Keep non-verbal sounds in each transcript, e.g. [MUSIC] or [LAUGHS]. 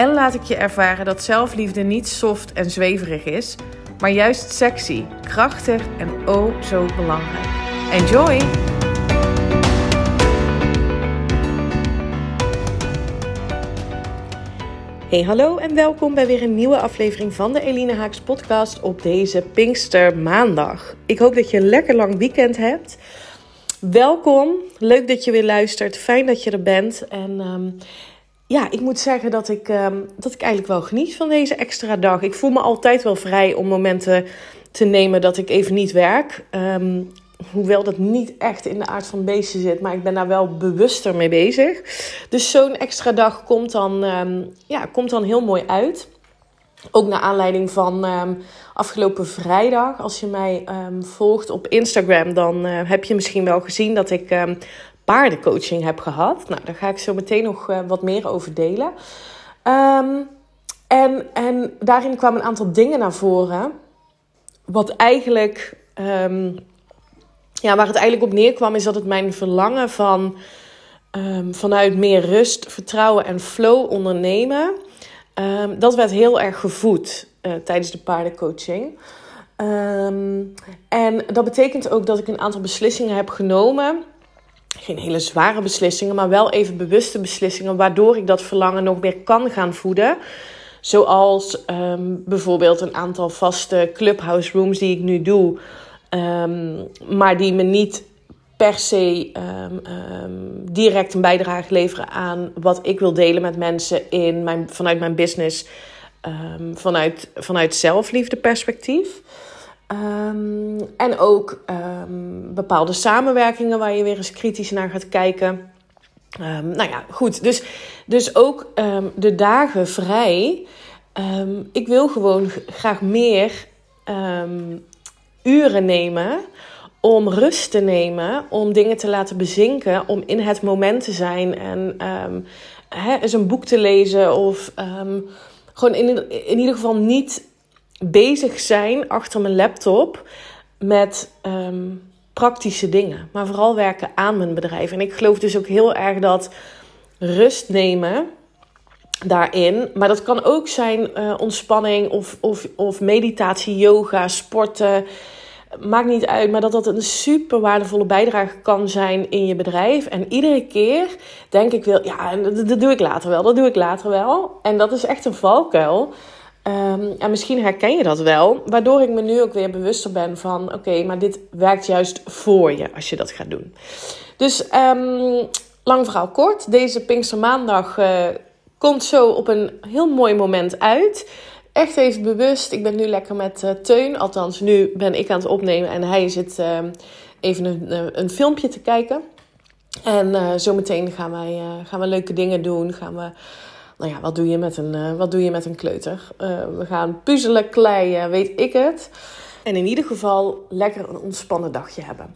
en laat ik je ervaren dat zelfliefde niet soft en zweverig is, maar juist sexy, krachtig en oh zo belangrijk. Enjoy! Hey hallo en welkom bij weer een nieuwe aflevering van de Eline Haaks podcast op deze Pinkster maandag. Ik hoop dat je een lekker lang weekend hebt. Welkom, leuk dat je weer luistert, fijn dat je er bent en... Um, ja, ik moet zeggen dat ik, um, dat ik eigenlijk wel geniet van deze extra dag. Ik voel me altijd wel vrij om momenten te nemen dat ik even niet werk. Um, hoewel dat niet echt in de aard van beesten zit, maar ik ben daar wel bewuster mee bezig. Dus zo'n extra dag komt dan, um, ja, komt dan heel mooi uit. Ook naar aanleiding van afgelopen vrijdag. Als je mij volgt op Instagram, dan uh, heb je misschien wel gezien dat ik paardencoaching heb gehad. Nou, daar ga ik zo meteen nog uh, wat meer over delen. Um, en, en daarin kwamen een aantal dingen naar voren. Wat eigenlijk, um, ja, waar het eigenlijk op neerkwam, is dat het mijn verlangen van um, vanuit meer rust, vertrouwen en flow ondernemen. dat werd heel erg gevoed uh, tijdens de paardencoaching. en dat betekent ook dat ik een aantal beslissingen heb genomen geen hele zware beslissingen, maar wel even bewuste beslissingen, waardoor ik dat verlangen nog meer kan gaan voeden. Zoals um, bijvoorbeeld een aantal vaste clubhouse rooms die ik nu doe, um, maar die me niet per se um, direct een bijdrage leveren aan wat ik wil delen met mensen in mijn, vanuit mijn business, vanuit, vanuit zelfliefde perspectief. Um, en ook um, bepaalde samenwerkingen waar je weer eens kritisch naar gaat kijken. Um, nou ja, goed. Dus, dus ook de dagen vrij. ik wil gewoon graag meer uren nemen om rust te nemen, om dingen te laten bezinken, om in het moment te zijn en hè, eens een boek te lezen of gewoon in, in ieder geval niet bezig zijn achter mijn laptop met ehm, praktische dingen. Maar vooral werken aan mijn bedrijf. En ik geloof dus ook heel erg dat rust nemen daarin. Maar dat kan ook zijn uh, ontspanning of, of, of meditatie, yoga, sporten. Maakt niet uit, maar dat dat een super waardevolle bijdrage kan zijn in je bedrijf. En iedere keer denk ik wel, ja, dat, dat doe ik later wel, dat doe ik later wel. En dat is echt een valkuil. Um, en misschien herken je dat wel, waardoor ik me nu ook weer bewuster ben van: oké, maar dit werkt juist voor je als je dat gaat doen. Dus um, lang verhaal kort, deze Pinkstermaandag uh, komt zo op een heel mooi moment uit. Echt even bewust. Ik ben nu lekker met uh, Teun. Althans, nu ben ik aan het opnemen en hij zit uh, even een, een filmpje te kijken. En zometeen gaan gaan we leuke dingen doen. Gaan we nou ja, wat doe je met een, uh, wat doe je met een kleuter? Uh, we gaan puzzelen, kleien, weet ik het. En in ieder geval lekker een ontspannen dagje hebben.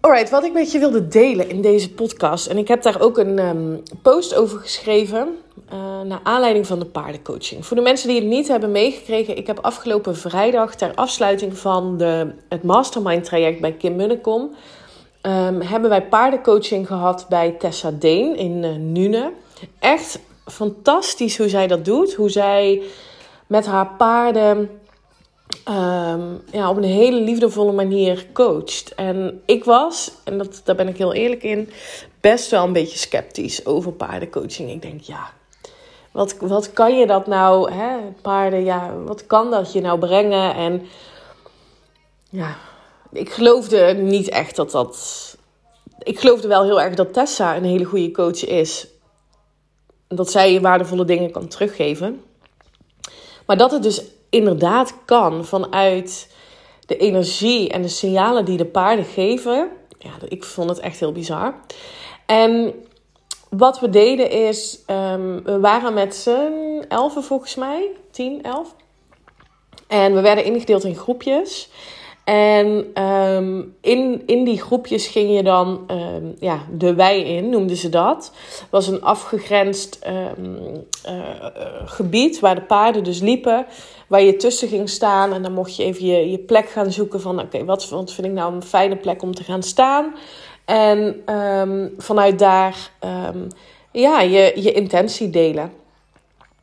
Alright, wat ik met je wilde delen in deze podcast. En ik heb daar ook een um, post over geschreven. Uh, naar aanleiding van de paardencoaching. Voor de mensen die het niet hebben meegekregen. Ik heb afgelopen vrijdag ter afsluiting van de, het mastermind traject bij Kim Munnekom. Um, hebben wij paardencoaching gehad bij Tessa Deen in Nune. Echt fantastisch hoe zij dat doet. Hoe zij met haar paarden um, ja, op een hele liefdevolle manier coacht. En ik was, en dat, daar ben ik heel eerlijk in, best wel een beetje sceptisch over paardencoaching. Ik denk, ja, wat, wat kan je dat nou, hè, paarden, ja, wat kan dat je nou brengen? En ja, ik geloofde niet echt dat dat. Ik geloofde wel heel erg dat Tessa een hele goede coach is dat zij waardevolle dingen kan teruggeven. Maar dat het dus inderdaad kan vanuit de energie en de signalen die de paarden geven. Ja, ik vond het echt heel bizar. En wat we deden is, um, we waren met z'n elfen volgens mij, tien, elf. En we werden ingedeeld in groepjes. En ehm, in, in die groepjes ging je dan ehm, ja, de wei in, noemden ze dat. Was een afgegrensd ehm, eh, gebied waar de paarden dus liepen. Waar je tussen ging staan. En dan mocht je even je, je plek gaan zoeken van... Oké, wat, wat vind ik nou een fijne plek om te gaan staan? En vanuit daar ja, je, je intentie delen.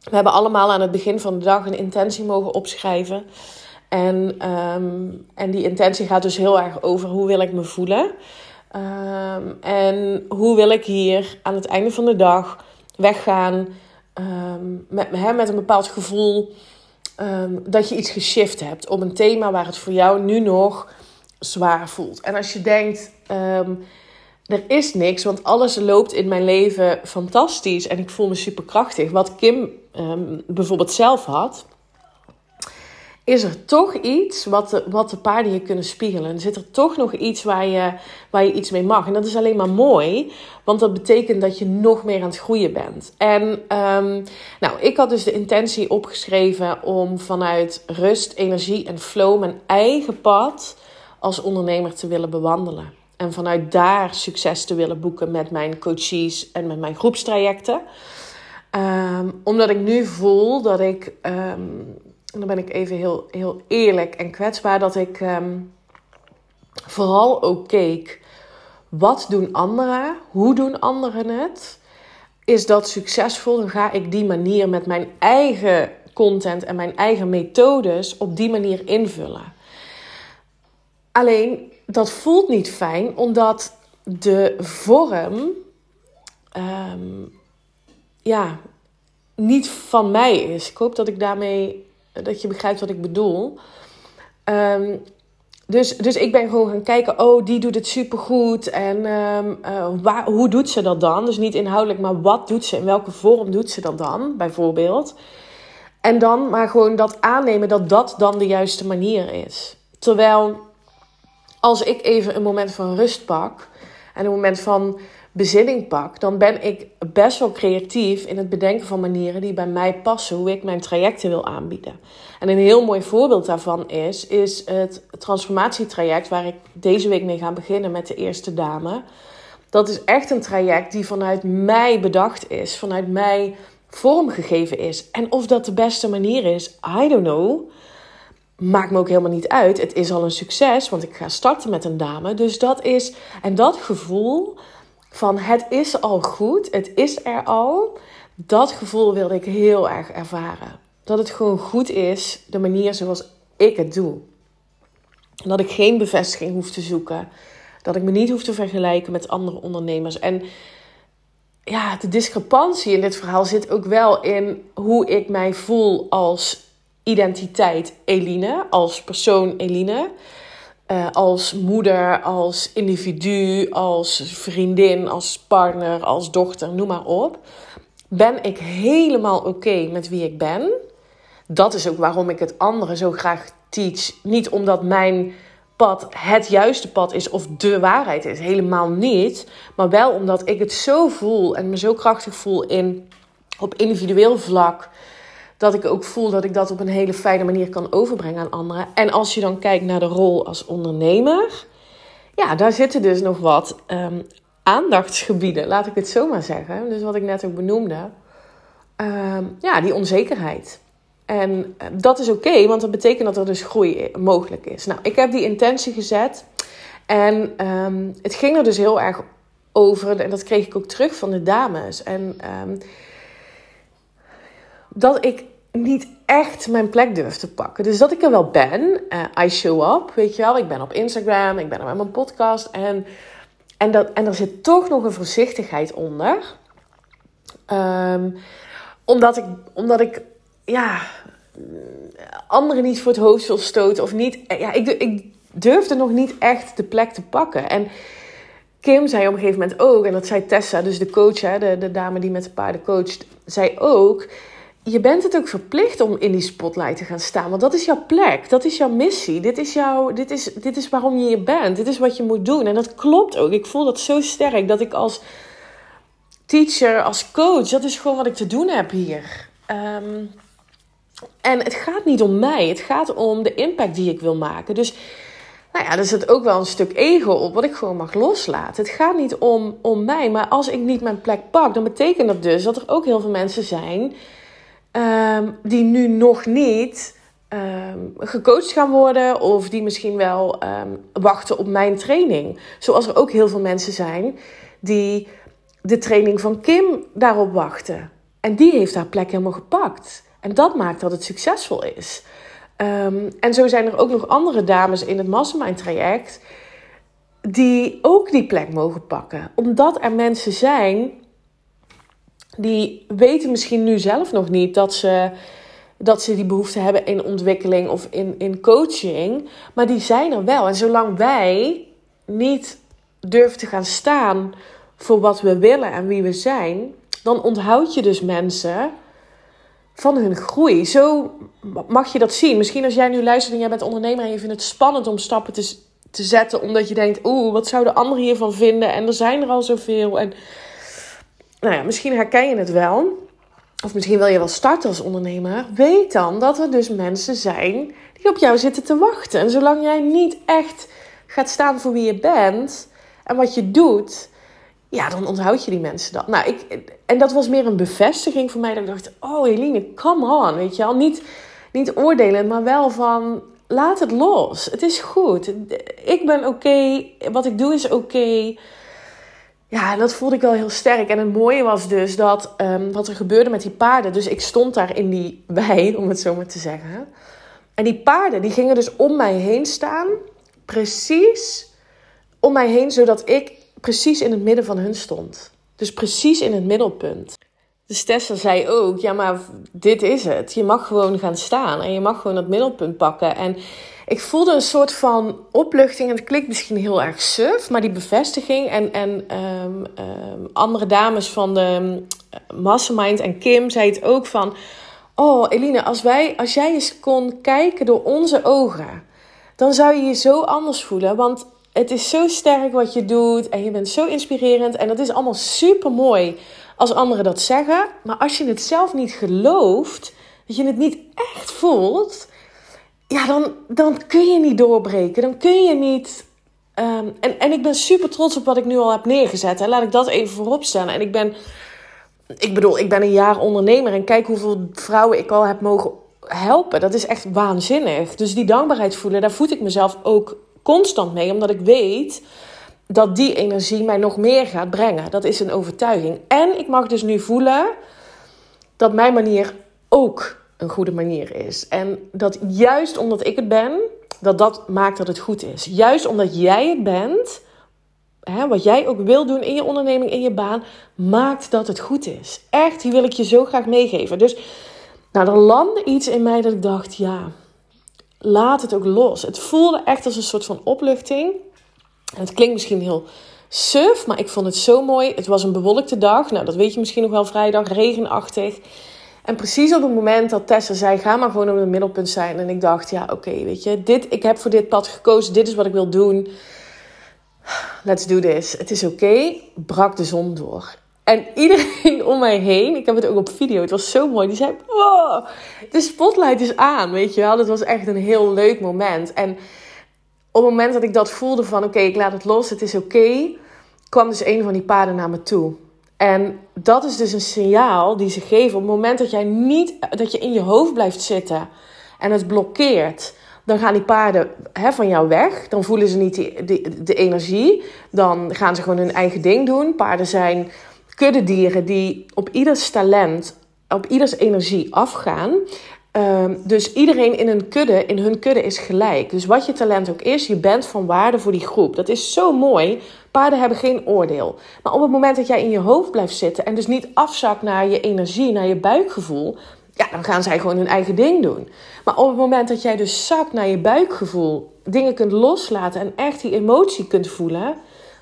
We hebben allemaal aan het begin van de dag een intentie mogen opschrijven... En, ehm, en die intentie gaat dus heel erg over hoe wil ik me voelen. Um, en hoe wil ik hier aan het einde van de dag weggaan um, met, met een bepaald gevoel dat je iets geshift hebt op een thema waar het voor jou nu nog zwaar voelt. En als je denkt, er is niks, want alles loopt in mijn leven fantastisch en ik voel me superkrachtig. Wat Kim bijvoorbeeld zelf had is er toch iets wat de, wat de paarden je kunnen spiegelen. Zit er toch nog iets waar je, waar je iets mee mag. En dat is alleen maar mooi, want dat betekent dat je nog meer aan het groeien bent. En um, nou, ik had dus de intentie opgeschreven om vanuit rust, energie en flow mijn eigen pad als ondernemer te willen bewandelen. En vanuit daar succes te willen boeken met mijn coaches en met mijn groepstrajecten. Um, omdat ik nu voel dat ik um, en dan ben ik even heel, heel eerlijk en kwetsbaar, dat ik ehm, vooral ook keek, wat doen anderen? Hoe doen anderen het? Is dat succesvol? Dan ga ik die manier met mijn eigen content en mijn eigen methodes op die manier invullen. Alleen dat voelt niet fijn, omdat de vorm ehm, ja, niet van mij is. Ik hoop dat ik daarmee dat je begrijpt wat ik bedoel. Ehm, dus, dus ik ben gewoon gaan kijken, oh, die doet het supergoed. En um, waar, hoe doet ze dat dan? Dus niet inhoudelijk, maar wat doet ze? In welke vorm doet ze dat dan, bijvoorbeeld? En dan maar gewoon dat aannemen dat dat dan de juiste manier is. Terwijl als ik even een moment van rust pak en een moment van bezinning pak, dan ben ik best wel creatief in het bedenken van manieren die bij mij passen, hoe ik mijn trajecten wil aanbieden. En een heel mooi voorbeeld daarvan is, is het transformatietraject waar ik deze week mee ga beginnen met de eerste dame. Dat is echt een traject die vanuit mij bedacht is, vanuit mij vormgegeven is. En of dat de beste manier is, I don't know. Maakt me ook helemaal niet uit. Het is al een succes, want ik ga starten met een dame. Dus dat is, en dat gevoel, van het is al goed, het is er al. Dat gevoel wilde ik heel erg ervaren. Dat het gewoon goed is, de manier zoals ik het doe. Dat ik geen bevestiging hoef te zoeken. Dat ik me niet hoef te vergelijken met andere ondernemers. En ja, de discrepantie in dit verhaal zit ook wel in hoe ik mij voel als identiteit Eline, als persoon Eline. Uh, als moeder, als individu, als vriendin, als partner, als dochter, noem maar op. Ben ik helemaal oké met wie ik ben. Dat is ook waarom ik het anderen zo graag teach. Niet omdat mijn pad het juiste pad is of de waarheid is. Helemaal niet. Maar wel omdat ik het zo voel en me zo krachtig voel in, op individueel vlak dat ik ook voel dat ik dat op een hele fijne manier kan overbrengen aan anderen. En als je dan kijkt naar de rol als ondernemer, ja, daar zitten dus nog wat um, aandachtsgebieden, laat ik het zo maar zeggen. Dus wat ik net ook benoemde, ehm, ja, die onzekerheid. En eh, dat is oké, want dat betekent dat er dus groei mogelijk is. Nou, ik heb die intentie gezet en ehm, het ging er dus heel erg over, en dat kreeg ik ook terug van de dames. En dat ik niet echt mijn plek durf te pakken. Dus dat ik er wel ben. Uh, I show up, weet je wel. Ik ben op Instagram, ik ben met mijn podcast. En, en, dat, en er zit toch nog een voorzichtigheid onder. Um, omdat ik, omdat ik, ja, anderen niet voor het hoofd wil stoten. Of niet, ja, ik, ik durfde nog niet echt de plek te pakken. En Kim zei op een gegeven moment ook, en dat zei Tessa, dus de coach, hè, de, de dame die met de paarden coacht, zei ook je bent het ook verplicht om in die spotlight te gaan staan. Want dat is jouw plek. Dat is jouw missie. Dit is, jouw, dit is, dit is waarom je hier bent. Dit is wat je moet doen. En dat klopt ook. Ik voel dat zo sterk. Dat ik als teacher, als coach, dat is gewoon wat ik te doen heb hier. Ehm, En het gaat niet om mij, het gaat om de impact die ik wil maken. Dus nou ja, er zit ook wel een stuk ego op wat ik gewoon mag loslaten. Het gaat niet om, om mij, maar als ik niet mijn plek pak, dan betekent dat dus dat er ook heel veel mensen zijn um, die nu nog niet um, gecoacht gaan worden of die misschien wel um, wachten op mijn training. Zoals er ook heel veel mensen zijn die de training van Kim daarop wachten. En die heeft haar plek helemaal gepakt. En dat maakt dat het succesvol is. En zo zijn er ook nog andere dames in het Mastermind traject die ook die plek mogen pakken. Omdat er mensen zijn die weten misschien nu zelf nog niet dat ze, dat ze die behoefte hebben in ontwikkeling of in, in coaching. Maar die zijn er wel. En zolang wij niet durven te gaan staan voor wat we willen en wie we zijn, dan onthoud je dus mensen van hun groei. Zo mag je dat zien. Misschien als jij nu luistert en jij bent ondernemer en je vindt het spannend om stappen te, te zetten, omdat je denkt: oeh, wat zouden anderen hiervan vinden? En er zijn er al zoveel. En nou ja, misschien herken je het wel. Of misschien wil je wel starten als ondernemer. Weet dan dat er dus mensen zijn die op jou zitten te wachten. En zolang jij niet echt gaat staan voor wie je bent en wat je doet, ja, dan onthoud je die mensen dan. Nou, ik, en dat was meer een bevestiging voor mij. Dat ik dacht, oh Eline, come on, weet je wel. Niet, niet oordelen, maar wel van, laat het los. Het is goed. Ik ben oké. Wat ik doe is oké. Ja, dat voelde ik wel heel sterk. En het mooie was dus dat um, wat er gebeurde met die paarden. Dus ik stond daar in die [LAUGHS] wei, om het zo maar te zeggen. En die paarden, die gingen dus om mij heen staan. Precies om mij heen, zodat ik precies in het midden van hun stond. Dus precies in het middelpunt. Dus Tessa zei ook, ja maar dit is het. Je mag gewoon gaan staan en je mag gewoon het middelpunt pakken. En ik voelde een soort van opluchting. En het klinkt misschien heel erg suf, maar die bevestiging. En, en um, um, andere dames van de Mastermind en Kim zei het ook van... Oh Eline, als, wij, als jij eens kon kijken door onze ogen... dan zou je je zo anders voelen. Want het is zo sterk wat je doet en je bent zo inspirerend en dat is allemaal super mooi als anderen dat zeggen. Maar als je het zelf niet gelooft, dat je het niet echt voelt, ja, dan, dan kun je niet doorbreken. Dan kun je niet. Um, en, en ik ben super trots op wat ik nu al heb neergezet. Hè. Laat ik dat even voorop stellen. En ik ben, ik bedoel, ik ben een jaar ondernemer en kijk hoeveel vrouwen ik al heb mogen helpen. Dat is echt waanzinnig. Dus die dankbaarheid voelen, daar voed ik mezelf ook constant mee, omdat ik weet dat die energie mij nog meer gaat brengen. Dat is een overtuiging. En ik mag dus nu voelen dat mijn manier ook een goede manier is. En dat juist omdat ik het ben, dat dat maakt dat het goed is. Juist omdat jij het bent, hè, wat jij ook wil doen in je onderneming, in je baan, maakt dat het goed is. Echt, die wil ik je zo graag meegeven. Dus nou, er landde iets in mij dat ik dacht, ja, laat het ook los. Het voelde echt als een soort van opluchting. Het klinkt misschien heel suf, maar ik vond het zo mooi. Het was een bewolkte dag. Nou, dat weet je misschien nog wel vrijdag, regenachtig. En precies op het moment dat Tessa zei: ga maar gewoon op het middelpunt zijn. En ik dacht: ja, oké, weet je, dit, ik heb voor dit pad gekozen. Dit is wat ik wil doen. Let's do this. Het is oké. Brak de zon door. En iedereen [LAUGHS] om mij heen, ik heb het ook op video, het was zo mooi. Die zei: Wow, de spotlight is aan. Weet je wel, dat was echt een heel leuk moment. En op het moment dat ik dat voelde: van oké, ik laat het los, het is oké, kwam dus een van die paarden naar me toe. En dat is dus een signaal die ze geven op het moment dat jij niet, dat je in je hoofd blijft zitten en het blokkeert dan gaan die paarden hè, van jou weg. Dan voelen ze niet de energie. Dan gaan ze gewoon hun eigen ding doen. Paarden zijn kuddedieren die op ieders talent, op ieders energie afgaan. Um, dus iedereen in een kudde, in hun kudde is gelijk. Dus wat je talent ook is, je bent van waarde voor die groep. Dat is zo mooi. Paarden hebben geen oordeel. Maar op het moment dat jij in je hoofd blijft zitten en dus niet afzakt naar je energie, naar je buikgevoel, ja, dan gaan zij gewoon hun eigen ding doen. Maar op het moment dat jij dus zakt naar je buikgevoel, dingen kunt loslaten en echt die emotie kunt voelen,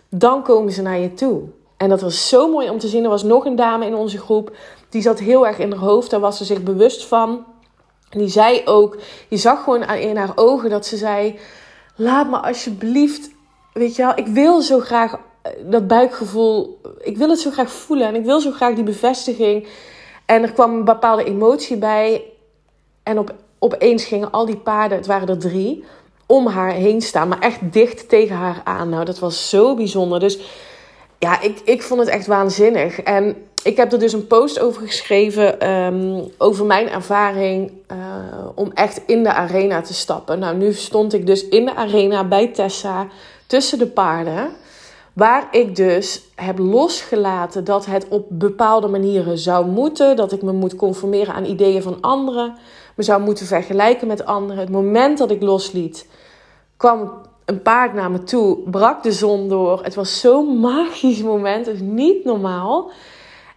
dan komen ze naar je toe. En dat was zo mooi om te zien. Er was nog een dame in onze groep. Die zat heel erg in haar hoofd. Daar was ze zich bewust van. Die zei ook. Je zag gewoon in haar ogen dat ze zei. Laat me alsjeblieft. Weet je wel, ik wil zo graag eh, dat buikgevoel. Ik wil het zo graag voelen. En ik wil zo graag die bevestiging. En er kwam een bepaalde emotie bij. En op, opeens gingen al die paarden, het waren er drie, om haar heen staan. Maar echt dicht tegen haar aan. Nou, dat was zo bijzonder. Dus ja, ik, ik vond het echt waanzinnig. En ik heb er dus een post over geschreven. Ehm, over mijn ervaring uh, om echt in de arena te stappen. Nou, nu stond ik dus in de arena bij Tessa tussen de paarden. Waar ik dus heb losgelaten dat het op bepaalde manieren zou moeten. Dat ik me moet conformeren aan ideeën van anderen. Me zou moeten vergelijken met anderen. Het moment dat ik losliet, kwam een paard naar me toe. Brak de zon door. Het was zo'n magisch moment. Het is niet normaal.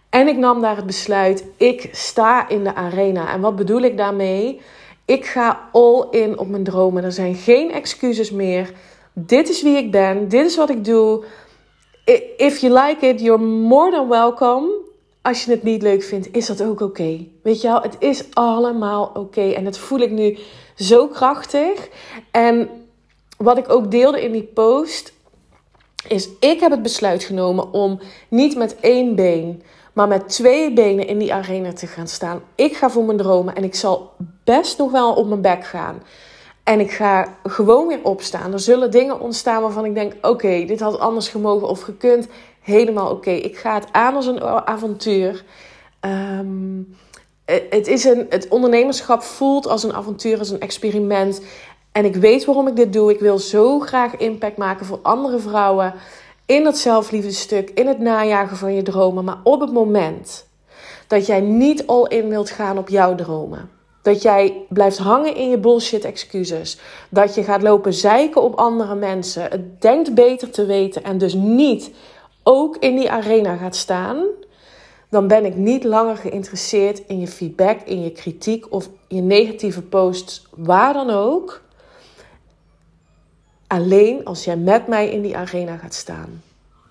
En ik nam daar het besluit. Ik sta in de arena. En wat bedoel ik daarmee? Ik ga all in op mijn dromen. Er zijn geen excuses meer. Dit is wie ik ben. Dit is wat ik doe if you like it, you're more than welcome. Als je het niet leuk vindt, is dat ook oké. Weet je wel, het is allemaal oké. En dat voel ik nu zo krachtig. En wat ik ook deelde in die post, is ik heb het besluit genomen om niet met één been, maar met twee benen in die arena te gaan staan. Ik ga voor mijn dromen en ik zal best nog wel op mijn bek gaan. En ik ga gewoon weer opstaan. Er zullen dingen ontstaan waarvan ik denk: oké, dit had anders gemogen of gekund. Helemaal oké. Ik ga het aan als een avontuur. Ehm, het, is een, het ondernemerschap voelt als een avontuur, als een experiment. En ik weet waarom ik dit doe. Ik wil zo graag impact maken voor andere vrouwen. In dat zelfliefdestuk, in het najagen van je dromen. Maar op het moment dat jij niet all in wilt gaan op jouw dromen dat jij blijft hangen in je bullshit excuses. Dat je gaat lopen zeiken op andere mensen. Het denkt beter te weten en dus niet ook in die arena gaat staan. Dan ben ik niet langer geïnteresseerd in je feedback, in je kritiek of je negatieve posts, waar dan ook. Alleen als jij met mij in die arena gaat staan.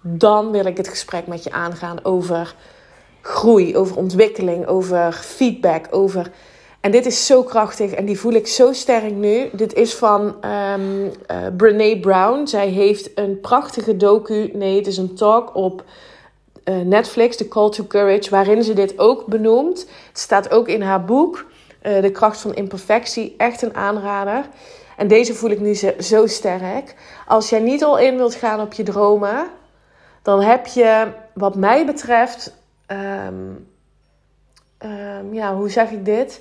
Dan wil ik het gesprek met je aangaan over groei, over ontwikkeling, over feedback, over en dit is zo krachtig en die voel ik zo sterk nu. Dit is van um, uh, Brene Brown. Zij heeft een prachtige docu. Nee, het is een talk op uh, Netflix, The Call to Courage, waarin ze dit ook benoemt. Het staat ook in haar boek, uh, De kracht van imperfectie. Echt een aanrader. En deze voel ik nu zo, sterk. Als jij niet al in wilt gaan op je dromen, dan heb je, wat mij betreft, um, um, ja, hoe zeg ik dit?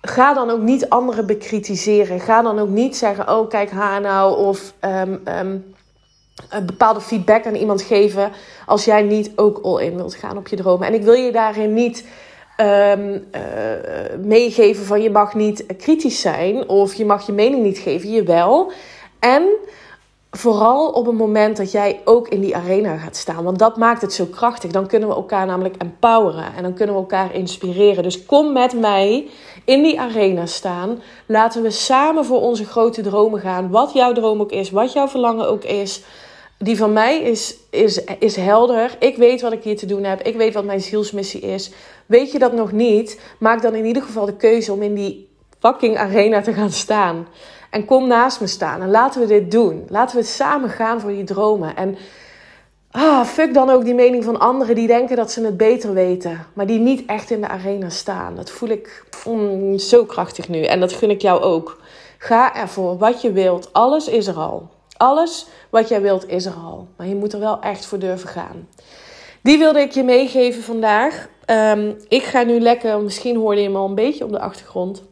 ga dan ook niet anderen bekritiseren. Ga dan ook niet zeggen: Oh, kijk haar nou. Of um, een bepaalde feedback aan iemand geven. Als jij niet ook all in wilt gaan op je dromen. En ik wil je daarin niet. Um, uh, meegeven van je mag niet kritisch zijn of je mag je mening niet geven, je wel. En vooral op een moment dat jij ook in die arena gaat staan. Want dat maakt het zo krachtig. Dan kunnen we elkaar namelijk empoweren en dan kunnen we elkaar inspireren. Dus kom met mij in die arena staan. Laten we samen voor onze grote dromen gaan. Wat jouw droom ook is, wat jouw verlangen ook is. Die van mij is, is, is helder. Ik weet wat ik hier te doen heb. Ik weet wat mijn zielsmissie is. Weet je dat nog niet? Maak dan in ieder geval de keuze om in die fucking arena te gaan staan. En kom naast me staan en laten we dit doen. Laten we samen gaan voor die dromen. En ah, fuck dan ook die mening van anderen die denken dat ze het beter weten, maar die niet echt in de arena staan. Dat voel ik mm, zo krachtig nu en dat gun ik jou ook. Ga ervoor wat je wilt. Alles is er al. Alles wat jij wilt is er al. Maar je moet er wel echt voor durven gaan. Die wilde ik je meegeven vandaag. Um, ik ga nu lekker, misschien hoorde je hem al een beetje op de achtergrond.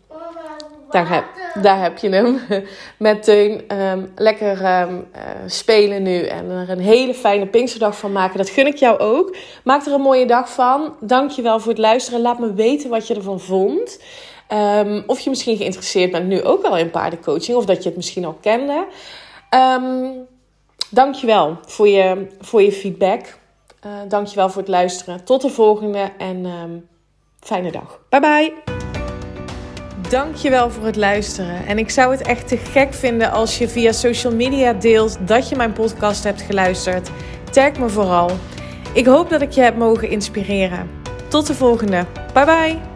Daar heb, daar heb je hem. [LAUGHS] Met Teun. Um, lekker um, uh, spelen nu. En er een hele fijne Pinksterdag van maken. Dat gun ik jou ook. Maak er een mooie dag van. Dank je wel voor het luisteren. Laat me weten wat je ervan vond. Of je misschien geïnteresseerd bent nu ook al in paardencoaching. Of dat je het misschien al kende. Dank je wel voor je, voor je feedback. Uh, Dank je wel voor het luisteren. Tot de volgende. En fijne dag. Bye bye. Dankjewel voor het luisteren. En ik zou het echt te gek vinden als je via social media deelt dat je mijn podcast hebt geluisterd. Tag me vooral. Ik hoop dat ik je heb mogen inspireren. Tot de volgende. Bye bye.